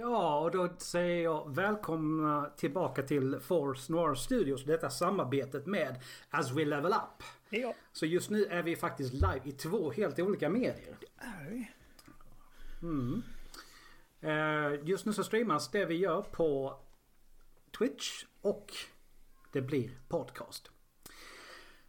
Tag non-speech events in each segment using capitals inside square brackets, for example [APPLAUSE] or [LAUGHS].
Ja, och då säger jag välkomna tillbaka till Force Noir Studios. Detta samarbetet med As We Level Up. Ja, Så just nu är vi faktiskt live i två helt olika medier. det är vi. Mm. Eh, just nu så streamas det vi gör på Twitch och det blir podcast.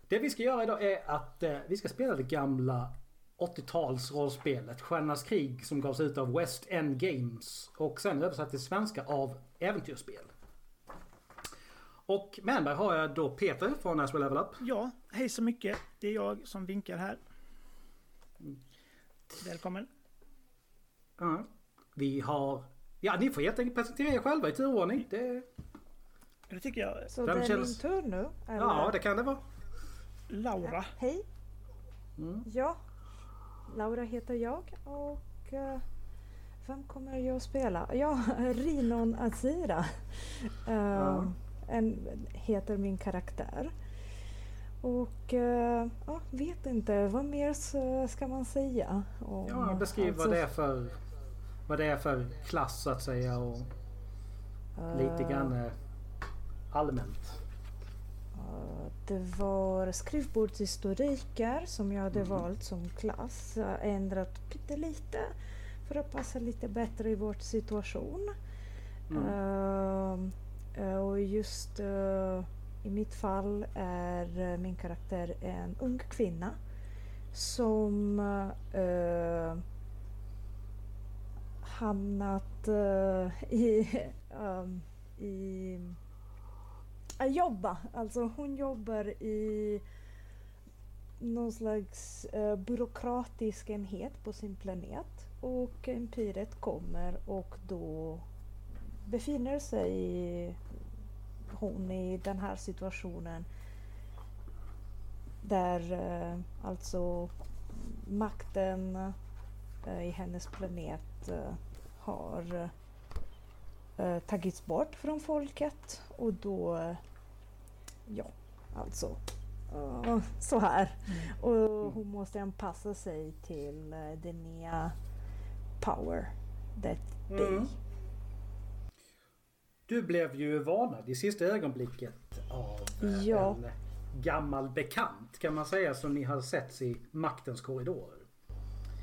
Det vi ska göra idag är att eh, vi ska spela det gamla 80-tals rollspelet Stjärnornas krig som gavs ut av West End Games och sen översatt till svenska av Äventyrsspel. Och med mig har jag då Peter från As We Level Up. Ja, hej så mycket. Det är jag som vinkar här. Välkommen. Ja. Vi har... Ja, ni får helt enkelt presentera er själva i turordning. Det... Det tycker jag. Så Vem det är känns- min tur nu? Eller? Ja, det kan det vara. Laura. Hej. Mm. Ja, Laura heter jag och eh, vem kommer jag att spela? Ja, [LAUGHS] Rinon Azira eh, Ja. en, heter min karaktär. Och eh, ja, vet inte, vad mer ska man säga? om- Ja, beskriv alltså, vad det är för... Vad det är för klass så att säga och lite grann allmänt. Det var skrivbordshistoriker som jag hade Mhm. valt som klass. Ändrat pyttelite för att passa lite bättre i vår situation. Mm. Eh, och just eh, i mitt fall är eh, min karaktär en ung kvinna som uh, hamnat [LAUGHS] i, ehm, i Äh, jobba. Alltså hon jobbar i någon slags eh, byråkratisk enhet på sin planet. Och empiret kommer och då befinner sig hon i den här situationen där eh, alltså makten eh, i hennes planet eh, har eh, tagits bort från folket och då, ja, alltså eh, så här. Och hon måste anpassa sig till eh, den nya power that be. Mm. Du blev ju varnad i sista ögonblicket av eh, Ja. en gammal bekant kan man säga som ni har setts i maktens korridorer.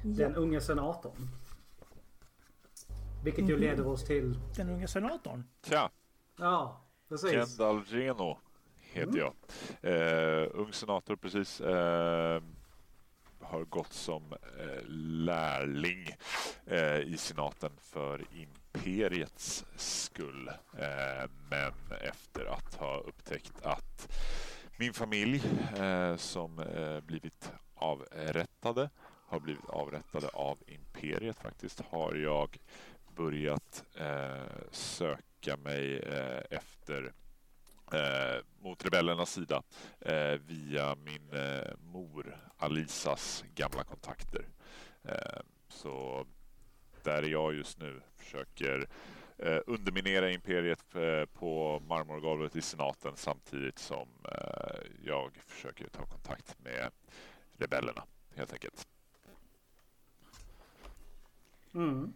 Den Ja, unge senatorn. Vilket ju Mhm. leder oss till... Den unga senatorn. Tja, Ja, precis. Kendall Reno heter Mm. jag. Eh, ung senator precis. Eh, har gått som eh, lärling eh, i senaten för imperiets skull. Eh, men efter att ha upptäckt att min familj eh, som blivit avrättade har blivit avrättade av imperiet faktiskt har jag börjat söka mig efter eh, mot rebellernas sida eh, via min eh, mor Alisas gamla kontakter. Eh, så där är jag just nu. Försöker eh, underminera imperiet eh, på marmorgolvet i senaten samtidigt som eh, jag försöker ta kontakt med rebellerna helt enkelt. Mm.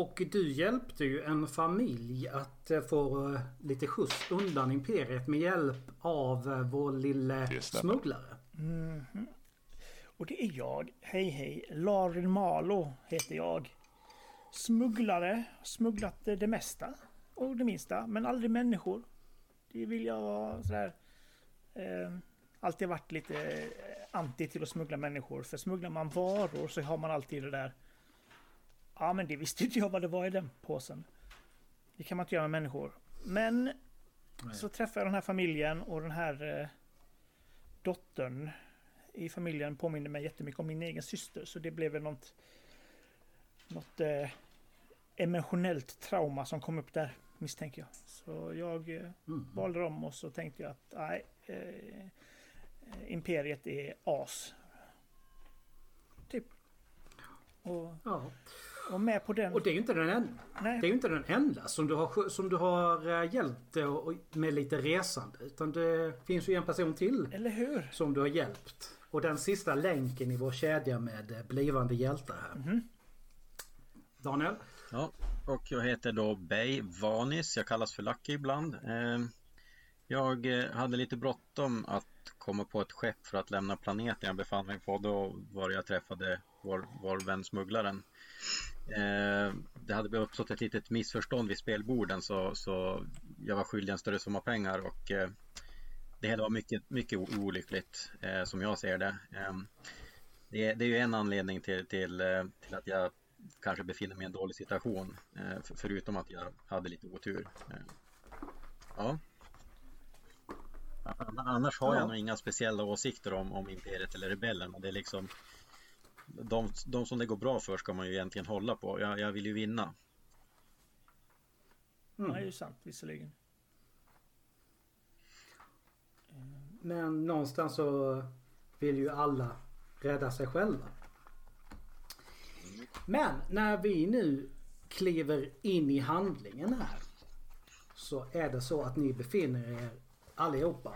Och du hjälpte ju en familj att eh, få eh, lite skjuts undan Imperiet med hjälp av eh, vår lille smugglare. Mhm. Och det är jag. Hej hej. Larin Malo heter jag. Smugglare. Smugglat det mesta. Och det minsta. Men aldrig människor. Det vill jag vara sådär... Eh, alltid varit lite anti till att smuggla människor. För smugglar man varor så har man alltid det där... Ja men det visste inte jag vad det var i den påsen. Det kan man inte göra med människor. Men Nej. så träffade jag den här familjen och den här eh, dottern i familjen påminner mig jättemycket om min egen syster. Så det blev väl något, något eh, emotionellt trauma som kom upp där misstänker jag. Så jag eh, Mm. valde dem och så tänkte jag att nej, eh, Imperiet är as. Typ. Och, Ja. Och med på den... Och det är ju inte den enda. nej, Det är ju inte den enda som du har, som du har eh, hjälpt med lite resande. Utan det finns ju en person till eller hur? som du har hjälpt. Och den sista länken i vår kedja med eh, blivande hjältar här. Mhm. Daniel? Ja, och jag heter då Bay Vanis. Jag kallas för Lucky ibland. Eh, jag eh, hade lite bråttom att komma på ett skepp för att lämna planeten jag befann mig på. Då var jag träffade vår, vår vän smugglaren. Eh, det hade uppstått ett litet missförstånd vid spelborden så, så jag var skyldig en större summa pengar och det hela var mycket, mycket olyckligt som jag ser det. Det är, det är ju en anledning till, till, till att jag kanske befinner mig i en dålig situation. Eh, förutom att jag hade lite otur. Eh, ja. Annars har jag nog inga speciella åsikter om, om Imperiet eller Rebellen. Det är liksom de, de som det går bra för ska man ju egentligen hålla på. Jag, jag vill ju vinna. Mm. det är ju sant visserligen. Men någonstans så vill ju alla rädda sig själva. Men när vi nu kliver in i handlingen här. Så är det så att ni befinner er allihopa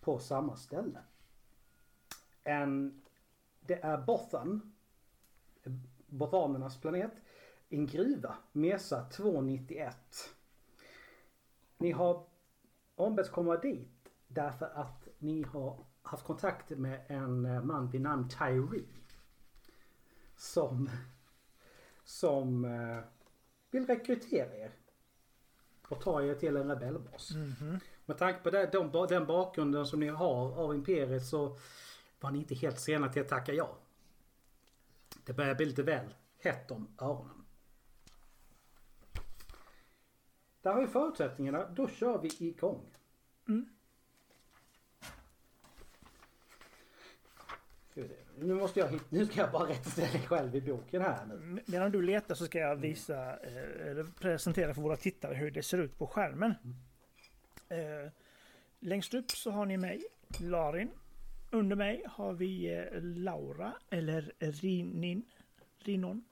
på samma ställe. En, det är Bothan. Bothanernas planet. En gruva. Mesa 291. Ni har ombetts komma dit därför att ni har haft kontakt med en man vid namn Tyree. Som som eh, vill rekrytera er. Och ta er till en rebellbas. Mm -hmm. Med tanke på det, de, den bakgrunden som ni har av Imperiet så var ni inte helt sena till att tacka ja. Det börjar bli lite väl hett om öronen. Där har vi förutsättningarna. Då kör vi igång. Mm. Nu måste jag hitta, nu ska jag bara rätta ställa själv i boken här nu. Medan du letar så ska jag visa, eh, eller presentera för våra tittare hur det ser ut på skärmen. Mm. längst upp så har ni mig, Larin. Under mig har vi eh, Laura, eller Rinin, Rinon.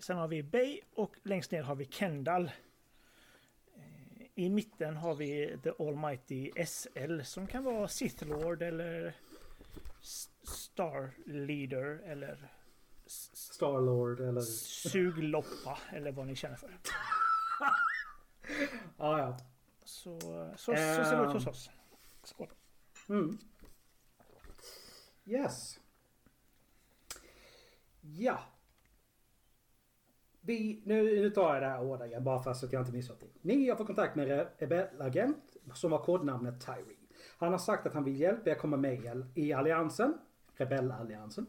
sen har vi Bay och längst ner har vi Kendall. I mitten har vi The Almighty SL som kan vara Sith Lord eller Star Leader eller Starlord eller Sugloppa eller vad ni känner för. [LAUGHS] ah, ja. Så, så, så ser det ut hos oss. Skål. Mm. Yes. Ja. Vi, nu, nu tar jag det här ordagrant bara för att jag inte missar det. Ni har fått kontakt med en rebellagent som har kodnamnet Tyree. Han har sagt att han vill hjälpa er komma med i alliansen rebellalliansen.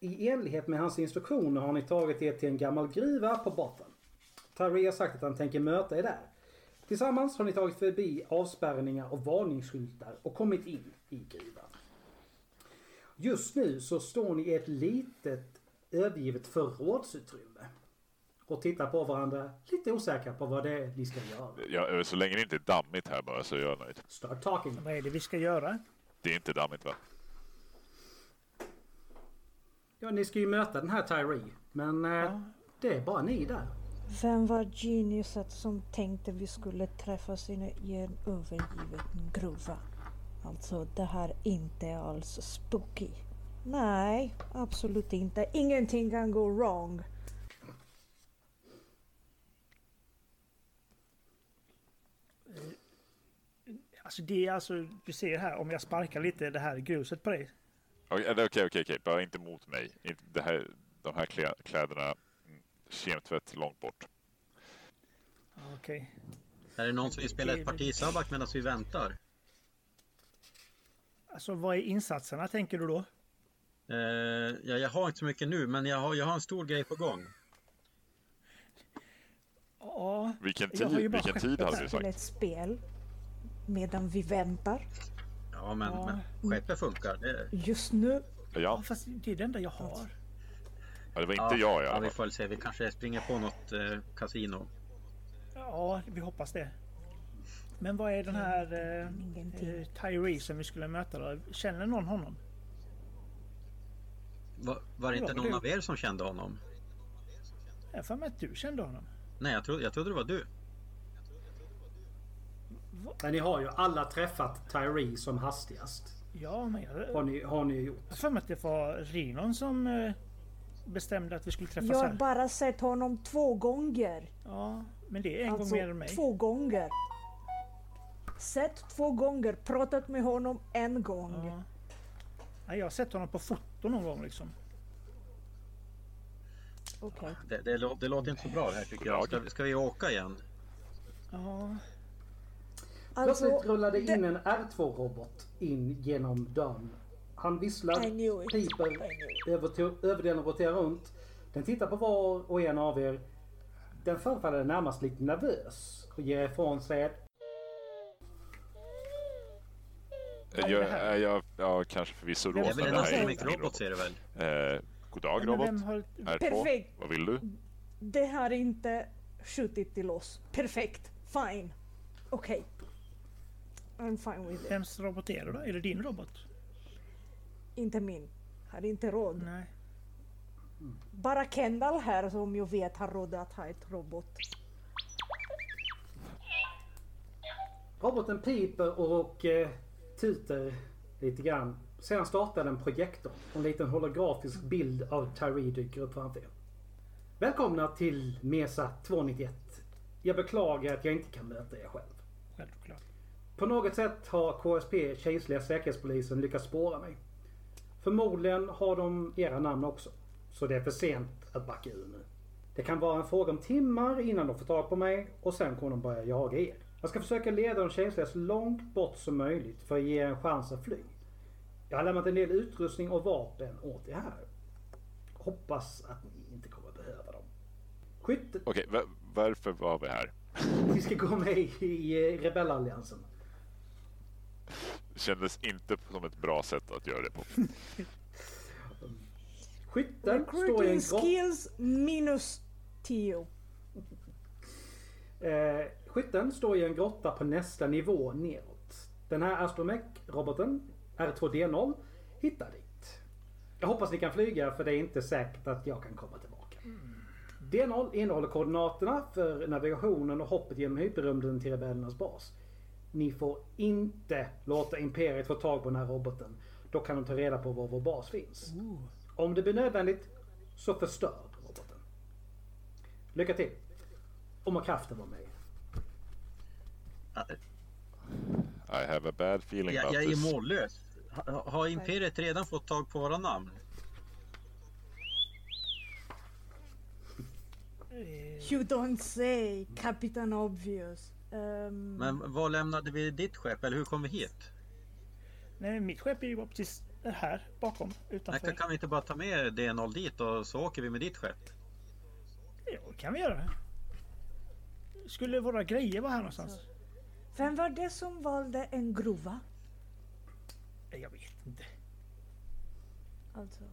I enlighet med hans instruktioner har ni tagit er till en gammal gruva på botten. Tyree har sagt att han tänker möta er där. Tillsammans har ni tagit förbi avspärrningar och varningsskyltar och kommit in i gruvan. Just nu så står ni i ett litet övergivet förrådsutrymme. Och tittar på varandra lite osäkra på vad det är ni ska göra. Ja, så länge det inte är dammigt här bara så är jag nöjd. Start talking. Vad är det vi ska göra? Det är inte dammigt va? Ja, ni ska ju möta den här Tyree. Men eh, ja. det är bara ni där. Vem var geniuset som tänkte vi skulle träffas i en övergiven gruva? Alltså, det här inte alls spooky. Nej, absolut inte. Ingenting kan gå wrong. Alltså det är alltså, du ser här om jag sparkar lite det här gruset på dig Okej, okej, okej, okej. Bara inte mot mig. Det här, de här kläderna, mm, kemtvätt långt bort. Okej. Är det någon som vill spela ett parti sabak medan vi väntar? Alltså vad är insatserna tänker du då? Eh, ja, jag har inte så mycket nu men jag har, jag har en stor grej på gång. Ja, vilken tid, vilken tid hade du sagt? ett spel medan vi väntar. Ja, men, ja. men skeppet funkar. Det... Just nu. Ja. Fast det är det enda jag har. Ja, det var inte ja, jag. Ja, vi får väl se. Vi kanske springer på något eh, kasino. Ja, vi hoppas det. Men vad är den här eh, eh, Tyree som vi skulle möta då? Känner någon honom? Va, var det inte någon av er som kände honom? Jag för mig att du kände honom. Nej, jag, tro, jag trodde det var du. Men ni har ju alla träffat Tyree som hastigast. Ja, men jag... Har ni, har ni gjort. Jag för mig att det var Rinon som... Eh, bestämde att vi skulle träffas Jag har bara sett honom två gånger. Ja, men det är en alltså, gång mer än mig. två gånger. Sett två gånger, pratat med honom en gång. Ja. Ja, jag har sett honom på foto någon gång liksom. Okej. Det, det, lå- det låter inte så bra det här tycker jag. Ska, vi- ska vi åka igen? Ja, Alltså, Plötsligt rullade det- in en R2-robot in genom dörren. Han visslar, piper, överdelen roterar runt. Den tittar på var och en av er. Den förefaller närmast lite nervös och ger ifrån sig ett Jag, det här? jag, jag kanske förvisso Det är Det är väl här är min Robot ser det väl? Eh, god dag robot. har... R2. Perfekt. Vad vill du? Det har inte skjutit till oss. Perfekt. Fine. Okej. I'm fine with it. Vems robot är det då? Är det din robot? Inte min. Har inte råd. Nej. Bara Kendall här som jag vet har råd att ha ett robot. Roboten piper och eh, tuter lite grann. Sedan startar den projektorn. En liten holografisk bild av Tyree dyker upp framför er. Välkomna till Mesa 291. Jag beklagar att jag inte kan möta er själv. Självklart. På något sätt har KSP, Kejserliga Säkerhetspolisen, lyckats spåra mig. Förmodligen har de era namn också. Så det är för sent att backa ur nu. Det kan vara en fråga om timmar innan de får tag på mig och sen kommer de börja jaga er. Jag ska försöka leda de kejserliga så långt bort som möjligt för att ge er en chans att fly. Jag har lämnat en del utrustning och vapen åt er här. Hoppas att ni inte kommer behöva dem. Skyttet... Okej, va- varför var vi här? [LAUGHS] Vi ska gå med i, rebellalliansen. Det kändes inte som ett bra sätt att göra det på. [LAUGHS] Skytten står i en grotta. skills minus 10. Eh, skytten står i en grotta på nästa nivå neråt. Den här Astromech-roboten, R2D0, hittar dit. Jag hoppas ni kan flyga för det är inte säkert att jag kan komma tillbaka. D0 innehåller koordinaterna för navigationen och hoppet genom hyperrymden till rebellernas bas. Ni får inte låta Imperiet få tag på den här roboten. Då kan de ta reda på var vår bas finns. Om det blir nödvändigt så förstör roboten. Lycka till! Om har kraften var med. I have a bad feeling Jag, about jag this. är mållös. Ha, har Imperiet redan fått tag på våra namn? You don't say, Captain Obvious. Ehm, Men var lämnade vi ditt skepp? Eller hur kom vi hit? Nej, mitt skepp är ju precis här bakom. Nej, Utanför. kan- kan vi inte bara ta med D0 dit och så åker vi med ditt skepp? Ja, det kan vi göra. Skulle våra grejer vara här någonstans? Vem var det som valde en gruva? Jag vet inte. Alltså,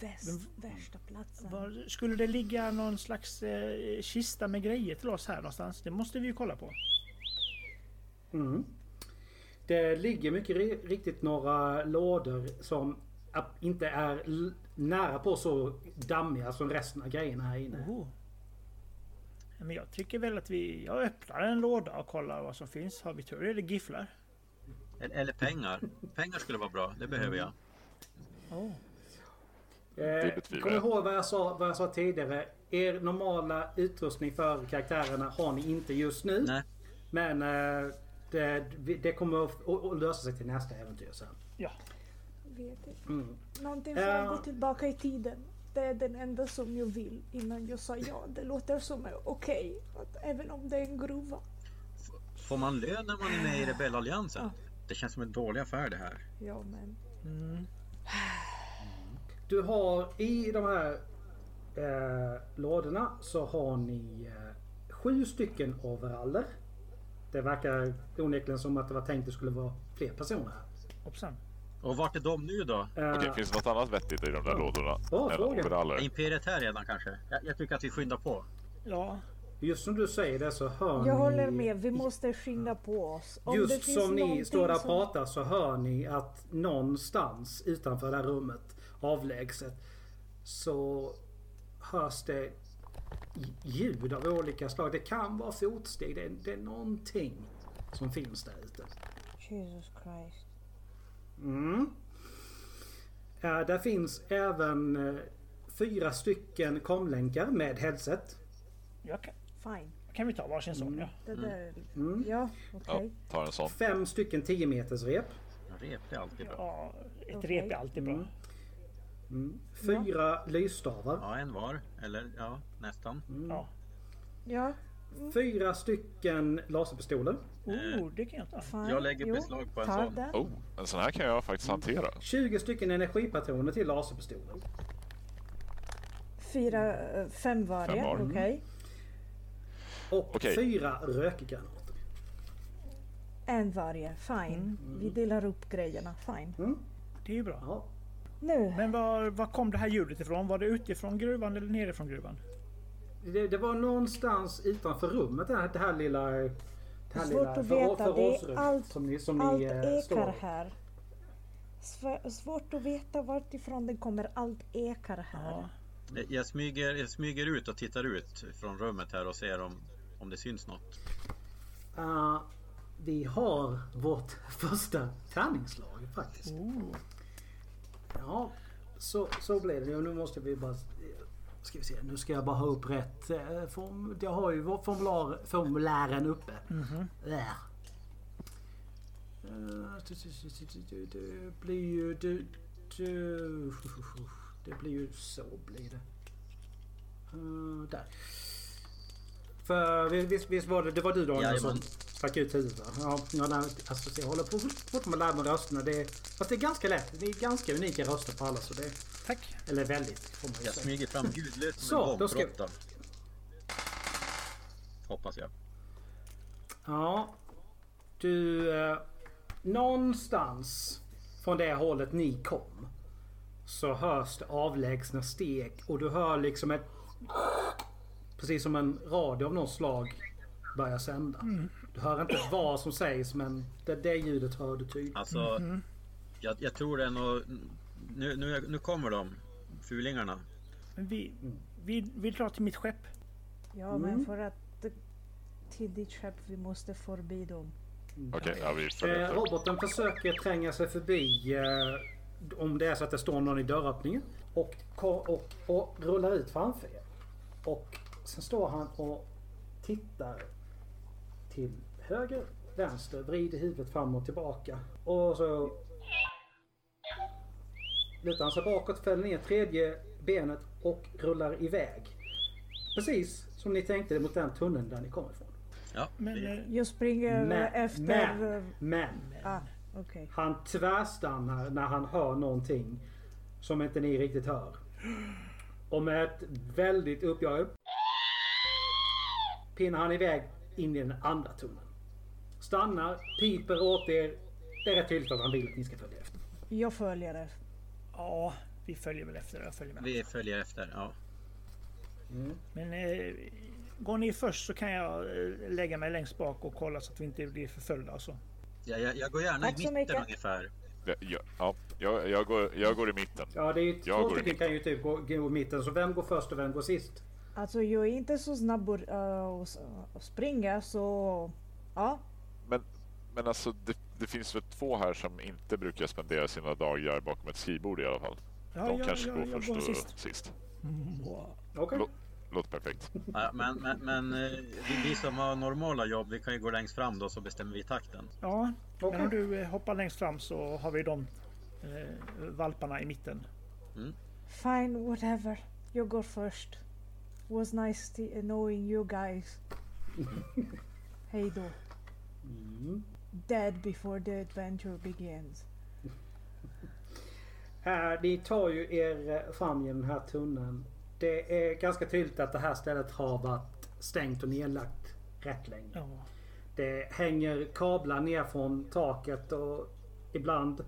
väst, värsta platsen. Var, skulle det ligga någon slags eh, kista med grejer till oss här någonstans? Det måste vi ju kolla på. Mm. Det ligger mycket ri- riktigt några lådor som inte är nära på så dammiga som resten av grejerna här inne. Oh. Men jag tycker väl att vi... Jag öppnar en låda och kollar vad som finns. Har vi tur är det gifflar. Eller, eller pengar? Pengar skulle vara bra, det behöver jag. Oh. Eh, kom ihåg vad jag, sa, vad jag sa tidigare. Er normala utrustning för karaktärerna har ni inte just nu. Nej. Men eh, det, det kommer att, att, att lösa sig till nästa äventyr sen. Ja. Vet inte. Mm. Någonting för Ja. att gå tillbaka i tiden. Det är den enda som jag vill innan jag sa ja. Det låter som okej, att även om det är en gruva. Får man lön när man är med i rebellalliansen? Det känns som en dålig affär det här. Ja, men Mm. Du har i de här eh, lådorna så har ni eh, sju stycken overaller. Det verkar onekligen som att det var tänkt att det skulle vara fler personer här. Hoppsan. Och vart är de nu då? Eh, Okej, finns det något annat vettigt i de där lådorna? Än fråga. Imperiet här redan kanske? Jag, jag tycker att vi skyndar på. Ja. Just som du säger det så hör jag ni... håller med. Vi måste skynda på oss. Om det Just finns som ni står där och som- pratar så hör ni att någonstans utanför det här rummet, avlägset, så hörs det ljud av olika slag. Det kan vara fotsteg. Det är, det är någonting som finns där ute. Jesus Christ. Mm. Eh, där finns även eh, fyra stycken komlänkar med headset. Jag kan, Fine. kan vi ta varsin sån? Ja. Det där... Mm. Ja, Ja, okej. tar en sån. Fem stycken 10 meters rep. Rep är alltid bra. ja ett Okej. rep är alltid bra. Mm. Fyra lysstavar. Ja, en var. Eller ja, nästan. Ja. Ja, Fyra stycken laserpistoler. Oh, det kan jag ta. fine. Jag lägger Jo, beslag på en sån. den. Oh, en sån här kan jag faktiskt hantera. 20 stycken energipatroner till laserpistoler. Fyra, eh, fem var det. Okej. Och Okej. fyra rökgranater. En varje. Fine. Vi delar upp grejerna. Fine. Det är ju bra. Ja. Nu. Men var, var kom det här ljudet ifrån? Var det utifrån gruvan eller nerifrån gruvan? Det, det var någonstans utanför rummet det här, det här lilla... Det Svårt att veta. Det är allt- som ni, som Allt ni eh, ekar här. Svårt att veta vartifrån det kommer. Allt ekar här. Ja. Jag- Jag smyger, jag smyger ut och tittar ut från rummet här och ser om, om det syns något. Uh, vi har vårt [LAUGHS] första tärningslag faktiskt. Oh. Ja, så, så blev det. Och nu måste vi bara... Ska vi se, nu ska jag bara ha upp rätt eh, form. Jag har ju vår formular, formulären uppe. Där. Eh, Det det blir ju... Det, det, det blir ju så blir det. Eh, Där. För visst, visst var det, det var du Daniel som stack ut huvudet va? Ja, ja nej, alltså, jag håller på fortfarande att lära mig rösterna. Det är, fast det är ganska lätt. Det är ganska unika röster på alla. Så det, Tack. eller väldigt får man Jag smyger fram ljudlöst som [LAUGHS] Så, en då ska-. Hoppas jag. Ja. Du... Eh, någonstans från det hållet ni kom. Så hörs det avlägsna steg och du hör liksom ett... Precis som en radio av något slag börjar sända. Du hör inte vad som sägs men det, det ljudet hör du tydligt. Alltså, jag, jag tror det är nog... Nu, nu, nu kommer de, fulingarna. Men vi, vi, vi drar till mitt skepp. Ja, Mm. men för att till ditt skepp vi måste förbi dem. Okej, ja, vi följer Eh, roboten försöker tränga sig förbi eh, om det är så att det står någon i dörröppningen. Och, ko- och, och rullar ut framför er. Och sen står han och tittar till höger, vänster, vrider huvudet fram och tillbaka. Och så lutar han sig bakåt, fäller ner tredje benet och rullar iväg. Precis som ni tänkte mot den tunneln där ni kommer ifrån. Ja, Men eh, Jag springer Men, efter... men, eh, men. Ah, okej. Han tvärstannar när han hör någonting som inte ni riktigt hör. Och med ett väldigt uppjagat pinnar han iväg in i den andra tunneln. Stannar, piper åt er. Det är rätt tydligt att han vill att ni ska följa efter. Jag följer er. ja, vi följer väl efter. Jag följer med. vi följer efter. Ja. Men eh, går ni först så kan jag eh, lägga mig längst bak och kolla så att vi inte blir förföljda. Alltså. Jag, jag, jag går gärna Tack i mitten mycket. ungefär. Ja, ja, ja, jag, jag, går, jag går i mitten. Ja, det är ju två stycken kan ju typ gå, gå i mitten. Så vem går först och vem går sist? Alltså jag är inte så snabb att uh, springa så... Ja, Men, men alltså, det, det finns väl två här som inte brukar spendera sina dagar bakom ett skrivbord i alla fall. Ja, De jag- kanske jag- går först går och sist. sist. Okej. Lå- Låter perfekt. Ja, men men, men eh, vi, vi som har normala jobb, vi kan ju gå längst fram då så bestämmer vi takten. Ja, Okej. men om du eh, hoppar längst fram så har vi de eh, valparna i mitten. fine, whatever. Jag går först. Was nice to knowing you guys. [LAUGHS] Hej då. Dead before the adventure begins. Här, ni tar ju er eh, fram genom den här tunneln. Det är ganska tydligt att det här stället har varit stängt och nedlagt rätt länge. Ja. Det hänger kablar ner från taket och ibland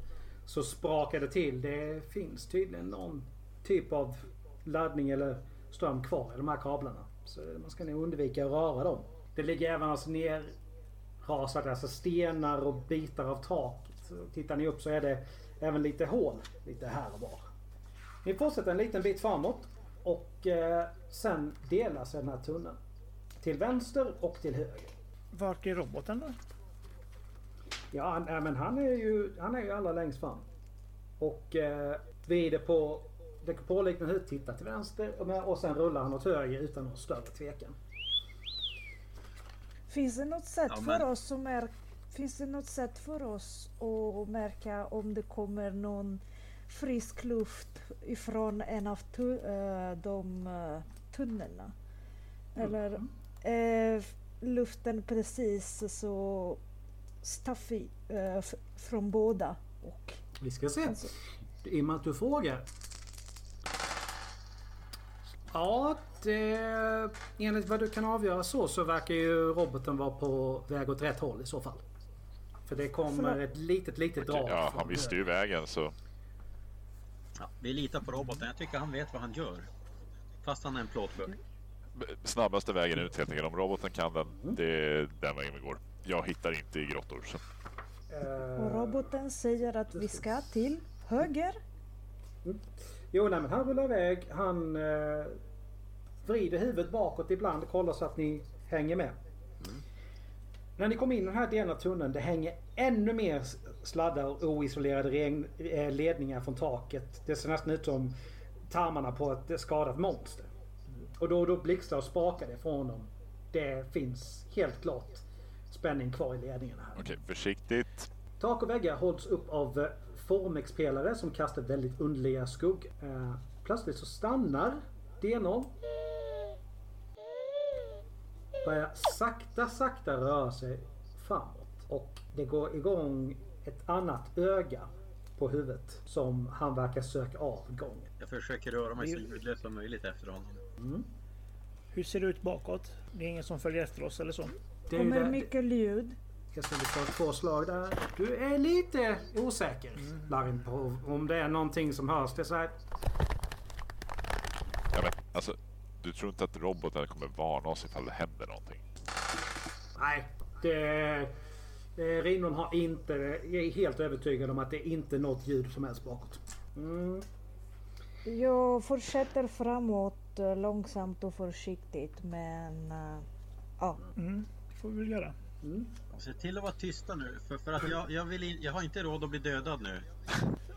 så sprakar det till. Det finns tydligen någon typ av laddning eller ström kvar i de här kablarna. Så man ska nog undvika att röra dem. Det ligger även alltså nerrasat, alltså stenar och bitar av taket. Tittar ni upp så är det även lite hål lite här och var. Ni fortsätter en liten bit framåt och eh, sen delar sig den här tunneln. Till vänster och till höger. Vart är roboten då? Ja, han, men han är ju, han är ju allra längst fram. Och eh, vi är det på dekopolliknande huvud tittar till vänster och, och sen rullar han åt höger utan någon större tvekan. Finns det något sätt Ja, för oss som är Finns det något sätt för oss att märka om det kommer någon frisk luft ifrån en av tu, eh, de uh, tunnlarna? Eller är luften precis så staffig eh, från båda? Och, Vi ska se. alltså, I och med att du frågar. Ja, det, enligt vad du kan avgöra så så verkar ju roboten vara på väg åt rätt håll i så fall. För det kommer ett litet, litet drag. Ja, han visste ju vägen så. Ja, vi litar på roboten. Jag tycker han vet vad han gör. Fast han är en plåtburk. Snabbaste vägen ut helt enkelt. Om roboten kan den, det är den vägen vi går. Jag hittar inte i grottor. Så. Eh, och roboten säger att vi ska till höger. Jo, nej, men han rullar iväg. Han eh, vrider huvudet bakåt ibland och kollar så att ni hänger med. När ni kommer in i den här delen av tunneln, det hänger ännu mer sladdar och oisolerade regn, eh, ledningar från taket. Det ser nästan ut som tarmarna på ett skadat monster. Och då och då blixtrar och sprakar det från dem. Det finns helt klart spänning kvar i ledningarna här. Okej, försiktigt. Tak och väggar hålls upp av eh, Formex-pelare som kastar väldigt underliga skuggor. Eh, plötsligt så stannar D0. Börjar sakta, sakta röra sig framåt. Och det går igång ett annat öga på huvudet som han verkar söka av gången. Jag försöker röra mig så ljudlöst som möjligt efter honom. Hur ser det ut bakåt? Det är ingen som följer efter oss eller så? Det Kommer där- mycket ljud. Jag ska ta två slag där. Du är lite osäker, Larin, på om det är någonting som hörs. Det är så här, Ja, men, alltså, du tror inte att roboten kommer varna oss ifall det händer någonting? Nej, det... Eh, Rinon har inte... Jag är helt övertygad om att det är inte något ljud som helst bakåt. Mm. Jag fortsätter framåt eh, långsamt och försiktigt men eh, ja, Mm, det får vi väl göra. Se till att vara tysta nu. För, för att jag, jag, vill in, jag har inte råd att bli dödad nu.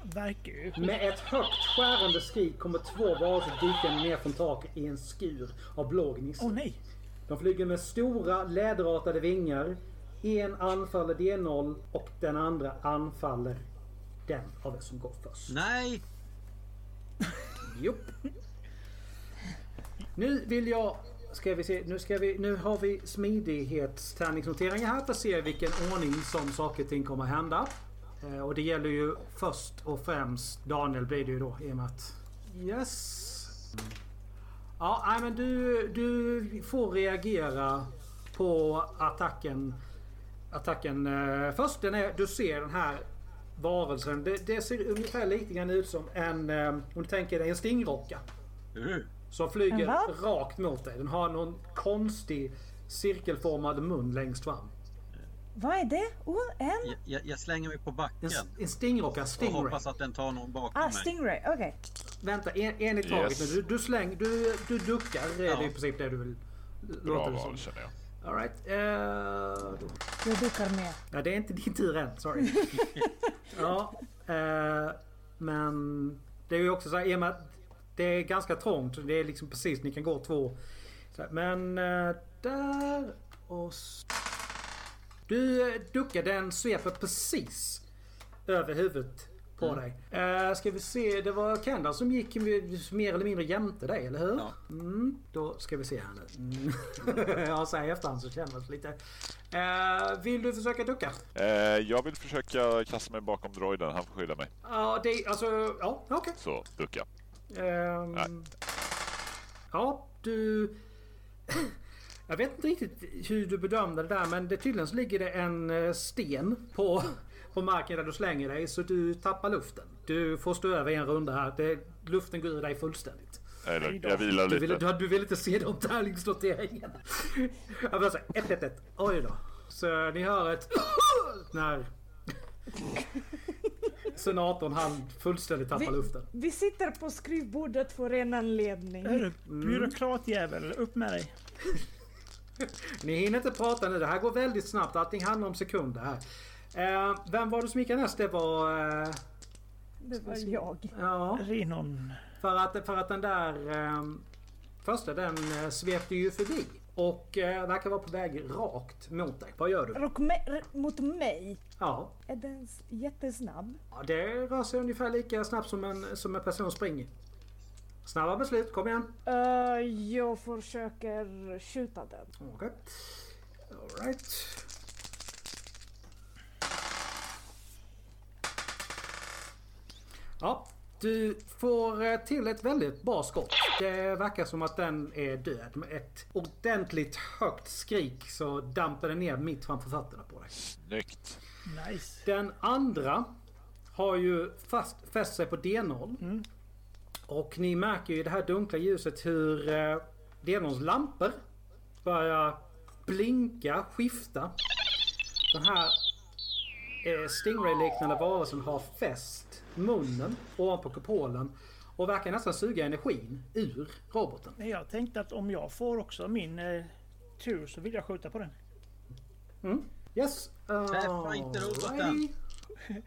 Verkar ju. Med ett högt skärande skrik kommer två varelser dykande ner från taket i en skur av blå gnista. Åh nej! De flyger med stora läderartade vingar. En anfaller D0 och den andra anfaller den av er som går först. Nej! Jopp. Nu vill jag... Ska vi se. Nu, ska vi, nu har vi smidighetstärningsnoteringar här för att se vilken ordning som saker och ting kommer att hända. Eh, och det gäller ju först och främst Daniel blir det ju då i och med att... Yes. Ja, nej men du, du får reagera på attacken. Attacken eh, först. Den är, du ser den här varelsen. Det, det ser ungefär lite grann ut som en... Eh, om du tänker dig en stingrocka. Mm. Som flyger En rakt mot dig. Den har någon konstig cirkelformad mun längst fram. vad är det? Oh, en? jag, jag, slänger mig på En, backen. en stingrocka, Och stingray. hoppas att den tar någon bakom Ah, mig. Stingray, okej. Vänta, en, en i taget Yes. nu. Du, du släng, du, du duckar. Det är Ja. i princip det du vill. Bra val som. känner jag. Alright. Uh, då. Jag duckar med. Ja, det är inte din tur än. Sorry. [LAUGHS] ja, eh, men det är ju också så här, i och med att det är ganska trångt. Det är liksom precis, ni kan gå två. Men eh, där och... Du eh, duckar, den sveper precis över huvudet på dig. Eh, ska vi se, det var Kendall som gick mer eller mindre jämte dig, eller hur? Ja. Mm, då ska vi se här nu. Mm. [LAUGHS] ja, så här i efterhand så känns det lite... Eh, vill du försöka ducka? Eh, jag vill försöka kasta mig bakom droiden. Han får skydda mig. Ja, det alltså... Ja, okej. Så, ducka. Nej. ja, du... [CLEARS THROAT] Jag vet inte riktigt hur du bedömde det där men det tydligen så ligger det en eh, sten på, [LAUGHS] på marken där du slänger dig så du tappar luften. Du får stå över en runda här. Det, luften går ur dig fullständigt. Då. jag vilar Du vill, lite. du, du vill inte se de tärningsnoteringarna. Jag vill säga 1-1-1. Oj då. Så ni hör ett [CLEARS THROAT] när [LAUGHS] senatorn han fullständigt tappar Vi- luften. Vi sitter på skrivbordet för en anledning. Hörru, byråkratjävel, upp med dig. [LAUGHS] Ni hinner inte prata nu. Det här går väldigt snabbt. Allting handlar om sekunder här. Eh, vem var det som gick näst? Det var... Eh, Det var jag. ja. Rinon. För att, för att den där eh, första den eh, svepte ju förbi. Och eh, verkar vara på väg rakt mot dig. Vad gör du? Me- mot mig? Ja, Är den jättesnabb? ja det rör sig ungefär lika snabbt som en, som en person springer. Snabba beslut, kom igen. Eh, jag försöker skjuta den. Okej. Alright. Ja, du får eh, till ett väldigt bra skott. Det verkar som att den är död. Med ett ordentligt högt skrik så damper den ner mitt framför fötterna på dig. Snyggt. Nice. Den andra har ju fast, fäst sig på D0. Och ni märker ju i det här dunkla ljuset hur eh, D0s lampor börjar blinka, skifta. Den här eh, Stingray-liknande varelsen har fäst munnen ovanpå kupolen och verkar nästan suga energin ur roboten. Men jag tänkte att om jag får också min eh, tur så vill jag skjuta på den. Yes. Träffa inte roboten. [LAUGHS]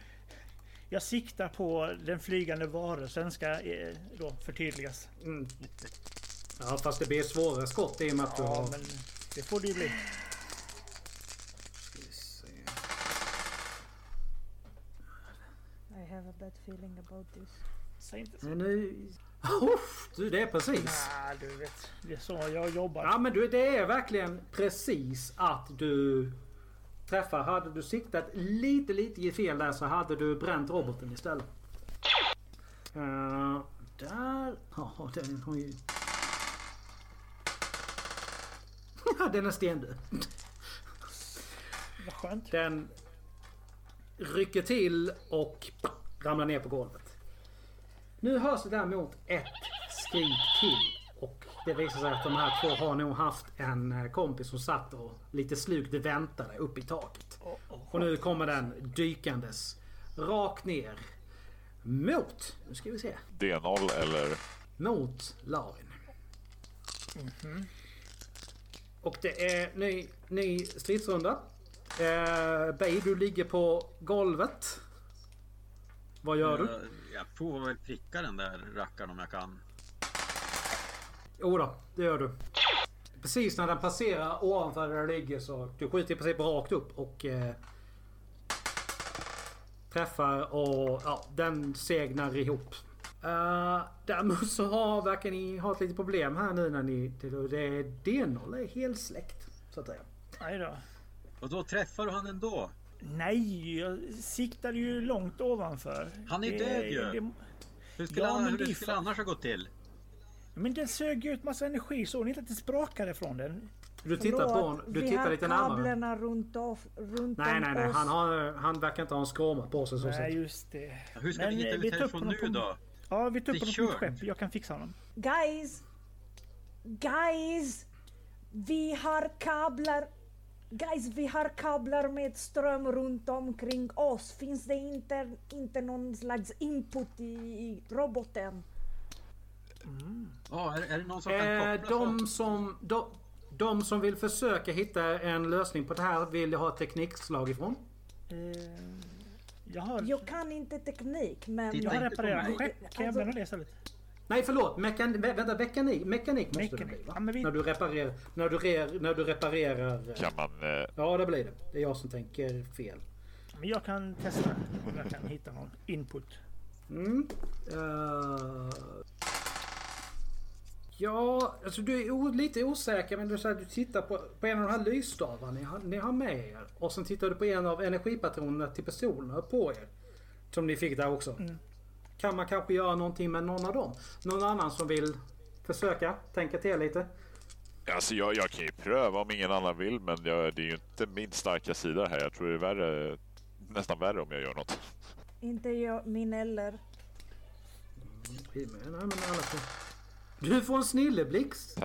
Jag siktar på den flygande varelsen ska eh, då förtydligas. Ja fast det blir svårare skott i och med att du Ja, har... men det får det ju bli. Bad feeling about this. Säg inte så. Men nu... Uff, du det är precis. Ah, du vet, det är så jag jobbar. Ja men du det är verkligen precis att du träffar. Hade du siktat lite lite i fel där så hade du bränt roboten istället. Uh, där... Ja den har ju... den är stendöd. Vad skönt. Den rycker till och ramlar ner på golvet. Nu hörs det däremot ett skrik till. Och det visar sig att de här två har nog haft en eh, kompis som satt och lite slukt väntade uppe i taket. Och nu kommer den dykandes rakt ner mot, nu ska vi se, D0 eller mot Larin. Och det är ny, ny stridsrunda. Eh, Bay, du ligger på golvet. Vad gör du? Jag, jag får väl pricka den där rackaren om jag kan. Jo då, det gör du. Precis när den passerar ovanför där du ligger så du skjuter i princip rakt upp och eh, träffar och ja, den segnar ihop. Uh, däremot så har, verkar ni ha ett litet problem här nu när ni... Det är D0 är helt släckt. Så att säga. Nej då. Och då träffar du han ändå. Nej, jag siktade ju långt ovanför. Han är Det- död ju. det- Hur skulle, Ja, han, men hur det skulle annars ha gått till? Men den sög ju ut massa energi. Såg ni inte att det sprakade från den? Du tittar på honom. Du vi tittar har lite närmare. kablarna runt, off, runt Nej, nej, nej. oss. Han, har, han verkar inte ha en skråma på sig så Nej, sätt. just det. Hur ska Men, vi hitta eh, ut härifrån nu då? Ja, vi tar upp honom på mitt skepp. Jag kan fixa honom. Guys! Guys! Vi har kablar. Guys, vi har kablar med ström runt omkring oss. Finns det inte, inte någon slags input i, i roboten? Ja, är, är det någon som kan Eh, de, som, de, de som vill försöka hitta en lösning på det här vill jag ha teknikslag ifrån. Eh, jag har... Jag kan inte teknik, men... Titta Jag har reparerat skepp. Kan jag Alltså- använda det istället? Nej förlåt, mekan, vä- vänta, mekanik, mekanik måste det Mekanik. bli va? Ja, men vi- När du reparerar... När du, re, när du reparerar... kan man... Eh, Ja det blir det. Det är jag som tänker fel. Men jag kan testa om jag kan hitta någon input. Mm. Eh, ja, alltså du är lite osäker men du, så här, du tittar på, på en av de här lysstavarna ni har, ni har med er. Och sen tittar du på en av energipatronerna till pistolerna på er. Som ni fick där också. Kan man kanske göra någonting med någon av dem? Någon annan som vill försöka tänka till lite? alltså jag, jag kan ju pröva om ingen annan vill, men jag, det är ju inte min starka sida här. Jag tror det är värre, nästan värre om jag gör något. Inte jag, min eller. Nej, men alla får... Du får en snilleblixt.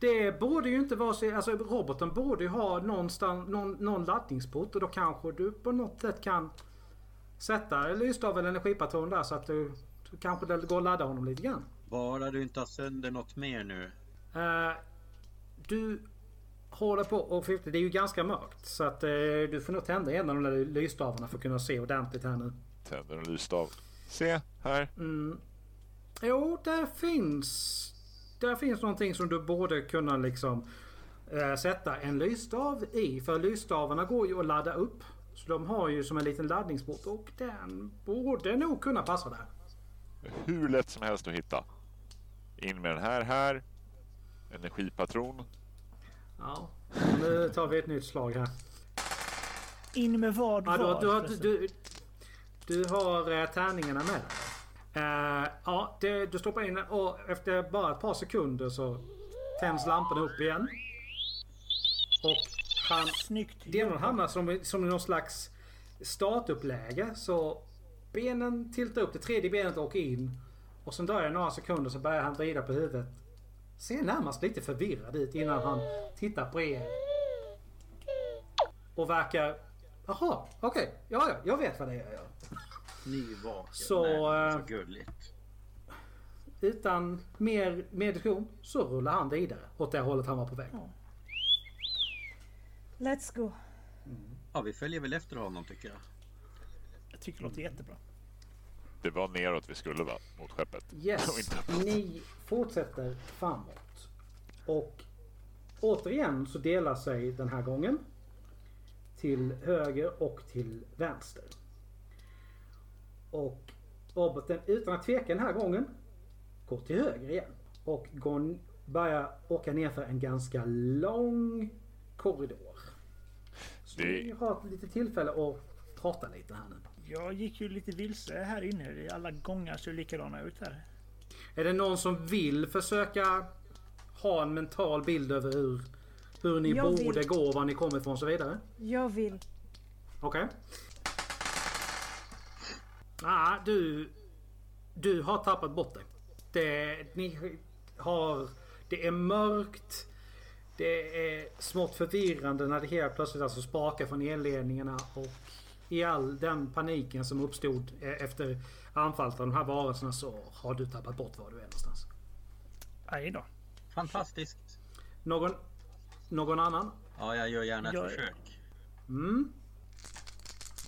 Det borde ju inte vara så... Alltså roboten borde ju ha någonstans, någon, någon laddningsport och då kanske du på något sätt kan sätta lysstav eller energipatron där så att du, så kanske det går att ladda honom lite grann. Bara du inte har sönder något mer nu. Eh, du håller på och det är ju ganska mörkt så att eh, du får nog tända en av de där lysstavarna för att kunna se ordentligt här nu. Tänder en lysstav. Se här. Mm. Jo, där finns... Där finns någonting som du borde kunna liksom eh, sätta en lysstav i. För lysstavarna går ju att ladda upp. Så de har ju som en liten laddningsport och den borde nog kunna passa där. Hur lätt som helst att hitta. In med den här här. Energipatron. Ja, nu tar vi ett nytt slag här. In med vad Ja, du, var? du, har- förresten? du, du har eh, tärningarna med dig. Eh, ja, det, du stoppar in och efter bara ett par sekunder så tänds lamporna upp igen. Och han... Snyggt. Demon hamnar som, som i någon slags startuppläge. Så benen tiltar upp, det tredje benet åker in. Och sen dröjer det några sekunder så börjar han vrida på huvudet. Ser närmast lite förvirrad ut innan han tittar på er. Och verkar... Jaha, okej. Ja, ja, jag vet vad det är jag gör. Nyvaken. Så, Nej, eh, så gulligt. Utan mer, diskussion så rullar han vidare åt det hållet han var på väg. Let's go. Ja, vi följer väl efter honom tycker jag. Jag tycker det låter jättebra. Det var neråt vi skulle va? Mot skeppet. Yes, ni fortsätter framåt. Och återigen så delar sig den här gången till höger och till vänster. Och roboten utan att tveka den här gången går till höger igen. Och går, börjar åka ner för en ganska lång korridor. Så Det- ni har ett litet tillfälle att prata lite här nu. Jag gick ju lite vilse här inne. Alla gångar ser likadana ut här. Är det någon som vill försöka ha en mental bild över hur, hur ni Jag borde vill. gå, var ni kommer ifrån och så vidare? Jag vill. Okej. Ah, du... Du har tappat bort dig. Det, ni har... Det är mörkt. Det är smått förvirrande när det helt plötsligt alltså sprakar från elledningarna och i all den paniken som uppstod eh, efter anfallet av de här varelserna så har du tappat bort var du är någonstans. Aj då. Fantastiskt. Någon, någon annan? Ja, jag gör gärna ett Jag- försök. Mm.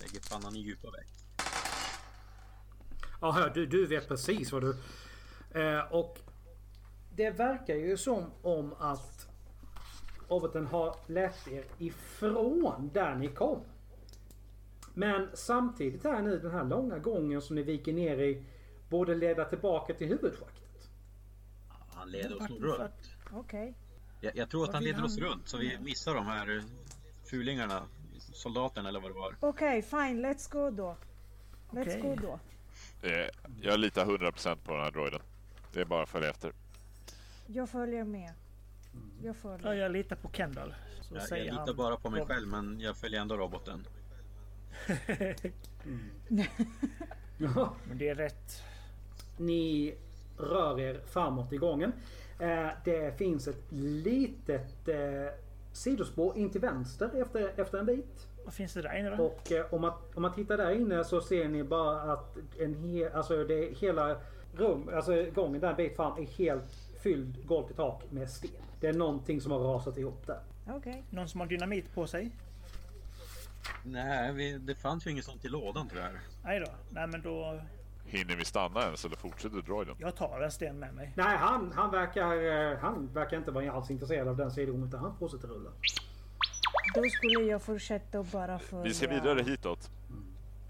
Lägger pannan i djupa veck. Ja, hör, du, du vet precis vad du... Eh, och det verkar ju som om att roboten har lett er ifrån där ni kom. Men samtidigt är nu den här långa gången som ni viker ner i borde leda tillbaka till huvudschaktet. Han leder oss nog runt. Okej. Jag, jag tror att han leder oss runt så vi missar de här fulingarna. Soldaterna eller vad det var. Okej, fine. Let's go då. Let's Okej. go då. Eh, Jag litar 100% på den här droiden. Det är bara att följa efter. Jag följer med. Jag Ja, följer. jag litar på Kendall. Så Jag, jag säger litar han. bara på mig själv men jag följer ändå roboten. Ja. [LAUGHS] Men det är rätt. Ni rör er framåt i gången. Eh, det finns ett litet eh, sidospår in till vänster efter, efter en bit. Vad finns det där inne då? Och eh, om, man, om man tittar där inne så ser ni bara att en he, alltså det, hela rum, alltså gången där en bit fram är helt fylld golv till tak med sten. Det är någonting som har rasat ihop där. Okej. Någon som har dynamit på sig? Nej, vi, det fanns ju inget sånt i lådan tror jag. Nej då. Nej men då. Hinner vi stanna ens eller fortsätter droiden? Jag tar en sten med mig. Nej, han, han, verkar, eh, han verkar inte vara alls intresserad av den sidan utan han fortsätter rulla. Då skulle jag fortsätta och bara följa Vi ska vidare hitåt.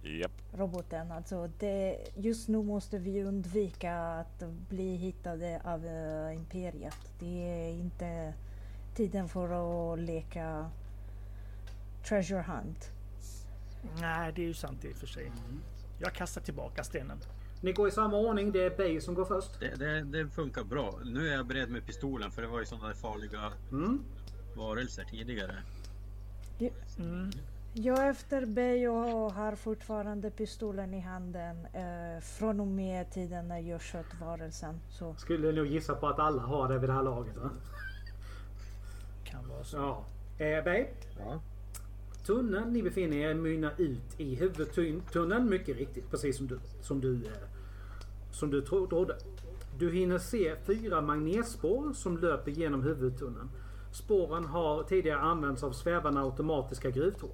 Japp. roboten. Alltså det, just nu måste vi undvika att bli hittade av eh, Imperiet. Det är inte tiden för att leka Treasure Hunt. Nej, det är ju sant i och för sig. Jag kastar tillbaka stenen. Ni går i samma ordning. Det är Bay som går först. Det, det, det funkar bra. Nu är jag beredd med pistolen för det var ju sådana där farliga Mm. varelser tidigare. Mm. Jag efter och har fortfarande pistolen i handen eh, från och med tiden när jag sköt varelsen. Så Skulle nog gissa på att alla har det vid det här laget va? Kan vara så. Ja. Eh, Bay. Ja. Tunneln ni befinner er mynnar ut i huvudtunneln mycket riktigt. Precis som du, som du, eh, som du tro- trodde. Du hinner se fyra magnetspår som löper genom huvudtunneln. Spåren har tidigare använts av svävande automatiska gruvtåg.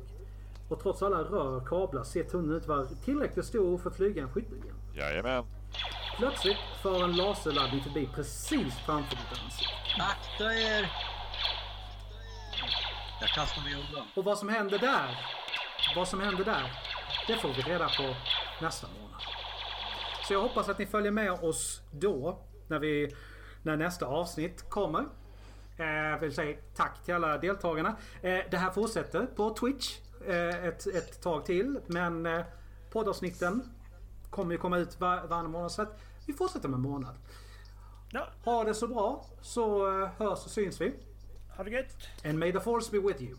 Och trots alla rör och kablar ser tunneln ut vara tillräckligt stor för att flyga en skyttelgren. Jajamän. Plötsligt för en laserladdning förbi precis framför ditt ansikte. Akta er! Jag kastar mig undan. Och vad som händer där, vad som händer där, det får vi reda på nästa månad. Så jag hoppas att ni följer med oss då, när, vi, när nästa avsnitt kommer. Eh, vill säga tack till alla deltagarna. Eh, Det här fortsätter på Twitch ett, ett tag till. Men eh, poddavsnitten kommer ju komma ut var, varannan månad. Så att vi fortsätter med en månad. Ja, Ha det så bra så eh, hörs och syns vi. ha det gött. And may the force be with you.